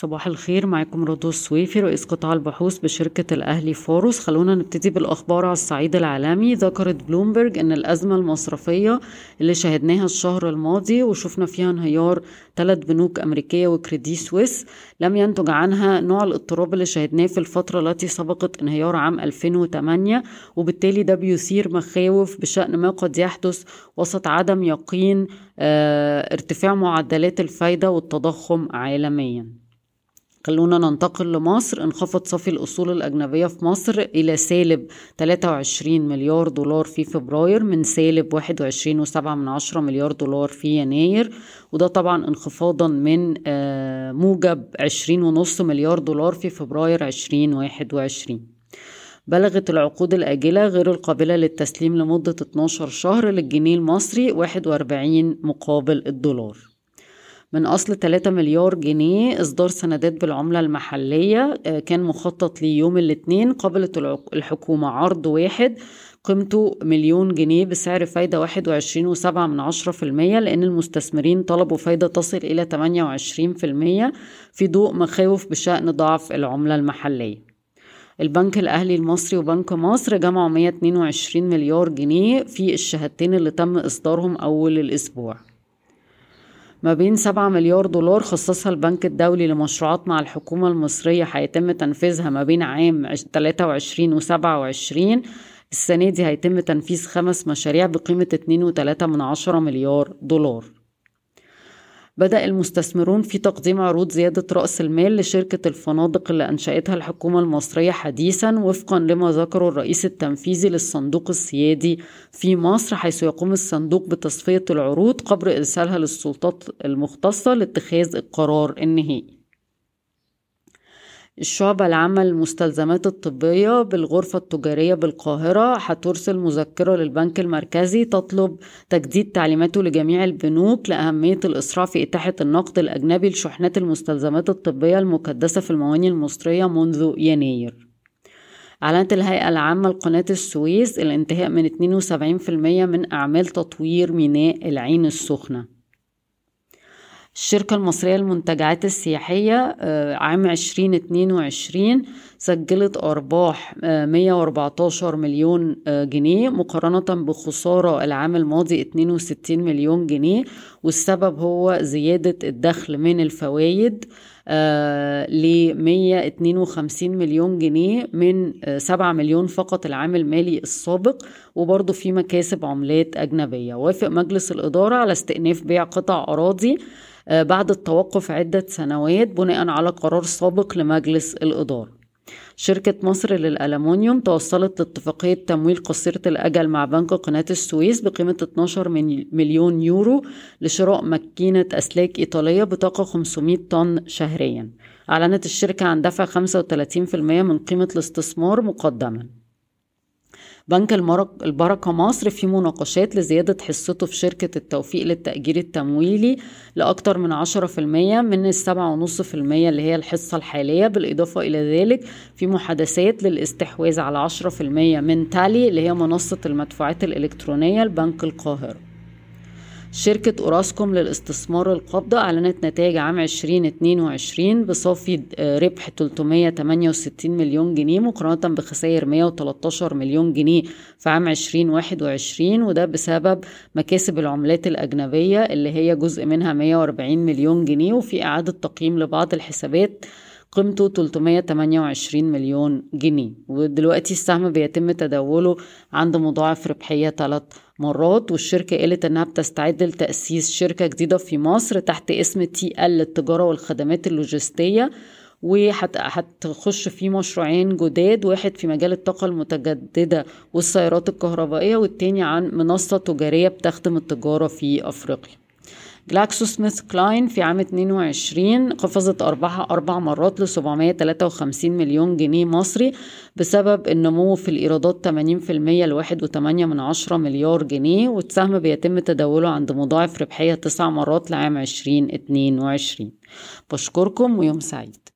صباح الخير معكم رضوى السويفي رئيس قطاع البحوث بشركة الأهلي فاروس خلونا نبتدي بالأخبار على الصعيد العالمي. ذكرت بلومبرج أن الأزمة المصرفية اللي شهدناها الشهر الماضي وشفنا فيها انهيار ثلاث بنوك أمريكية وكريدي سويس لم ينتج عنها نوع الاضطراب اللي شهدناه في الفترة التي سبقت انهيار عام 2008 وبالتالي ده بيثير مخاوف بشأن ما قد يحدث وسط عدم يقين آه ارتفاع معدلات الفايدة والتضخم عالميا. خلونا ننتقل لمصر انخفض صافي الأصول الأجنبية في مصر إلى سالب 23 مليار دولار في فبراير من سالب 21.7 من عشرة مليار دولار في يناير. وده طبعا انخفاضا من موجب 20.5 مليار دولار في فبراير 2021 بلغت العقود الآجلة غير القابلة للتسليم لمدة 12 شهر للجنيه المصري 41 مقابل الدولار. من أصل 3 مليار جنيه إصدار سندات بالعملة المحلية كان مخطط ليوم الاثنين قبلت الحكومة عرض واحد قيمته مليون جنيه بسعر فايدة واحد وعشرين وسبعة من عشرة في المية لأن المستثمرين طلبوا فايدة تصل إلى تمانية وعشرين في المية في ضوء مخاوف بشأن ضعف العملة المحلية. البنك الأهلي المصري وبنك مصر جمعوا 122 مليار جنيه في الشهادتين اللي تم إصدارهم أول الأسبوع. ما بين 7 مليار دولار خصصها البنك الدولي لمشروعات مع الحكومة المصرية هيتم تنفيذها ما بين عام 23 و 27 السنة دي هيتم تنفيذ خمس مشاريع بقيمة 2.3 من عشرة مليار دولار. بدأ المستثمرون في تقديم عروض زيادة رأس المال لشركة الفنادق اللي أنشأتها الحكومة المصرية حديثا وفقا لما ذكره الرئيس التنفيذي للصندوق السيادي في مصر حيث يقوم الصندوق بتصفية العروض قبل إرسالها للسلطات المختصة لاتخاذ القرار النهائي. الشعبة العامة للمستلزمات الطبية بالغرفة التجارية بالقاهرة هترسل مذكرة للبنك المركزي تطلب تجديد تعليماته لجميع البنوك لأهمية الإسراع في إتاحة النقد الأجنبي لشحنات المستلزمات الطبية المكدسة في المواني المصرية منذ يناير. أعلنت الهيئة العامة لقناة السويس الانتهاء من 72% من أعمال تطوير ميناء العين السخنة. الشركة المصرية للمنتجعات السياحية عام 2022 سجلت أرباح 114 مليون جنيه مقارنة بخسارة العام الماضي 62 مليون جنيه والسبب هو زيادة الدخل من الفوائد ل 152 مليون جنيه من 7 مليون فقط العام المالي السابق وبرضه في مكاسب عملات أجنبية. وافق مجلس الإدارة على استئناف بيع قطع أراضي بعد التوقف عدة سنوات بناء على قرار سابق لمجلس الإدارة. شركة مصر للألمنيوم توصلت لاتفاقية تمويل قصيرة الأجل مع بنك قناة السويس بقيمة 12 مليون يورو لشراء ماكينة أسلاك إيطالية بطاقة 500 طن شهريا. أعلنت الشركة عن دفع 35% من قيمة الاستثمار مقدما. بنك البركة مصر في مناقشات لزيادة حصته في شركة التوفيق للتأجير التمويلي لأكثر من 10% من السبعة ونص في المية اللي هي الحصة الحالية بالإضافة إلى ذلك في محادثات للاستحواذ على 10% من تالي اللي هي منصة المدفوعات الإلكترونية لبنك القاهرة. شركة أوراسكوم للاستثمار القابضة أعلنت نتائج عام 2022 بصافي ربح 368 مليون جنيه مقارنة بخسائر 113 مليون جنيه في عام 2021 وده بسبب مكاسب العملات الأجنبية اللي هي جزء منها 140 مليون جنيه وفي إعادة تقييم لبعض الحسابات قيمته 328 مليون جنيه. ودلوقتي السهم بيتم تداوله عند مضاعف ربحية ثلاث مرات والشركة قالت إنها بتستعد لتأسيس شركة جديدة في مصر تحت اسم تي إل للتجارة والخدمات اللوجستية وهتخش فيه مشروعين جداد واحد في مجال الطاقة المتجددة والسيارات الكهربائية والتاني عن منصة تجارية بتخدم التجارة في أفريقيا. جلاكسو سميث كلاين في عام 22 قفزت أرباحها أربع مرات ل 753 مليون جنيه مصري بسبب النمو في الإيرادات 80% ل 1.8 من عشرة مليار جنيه والسهم بيتم تداوله عند مضاعف ربحية تسع مرات لعام 2022 بشكركم ويوم سعيد.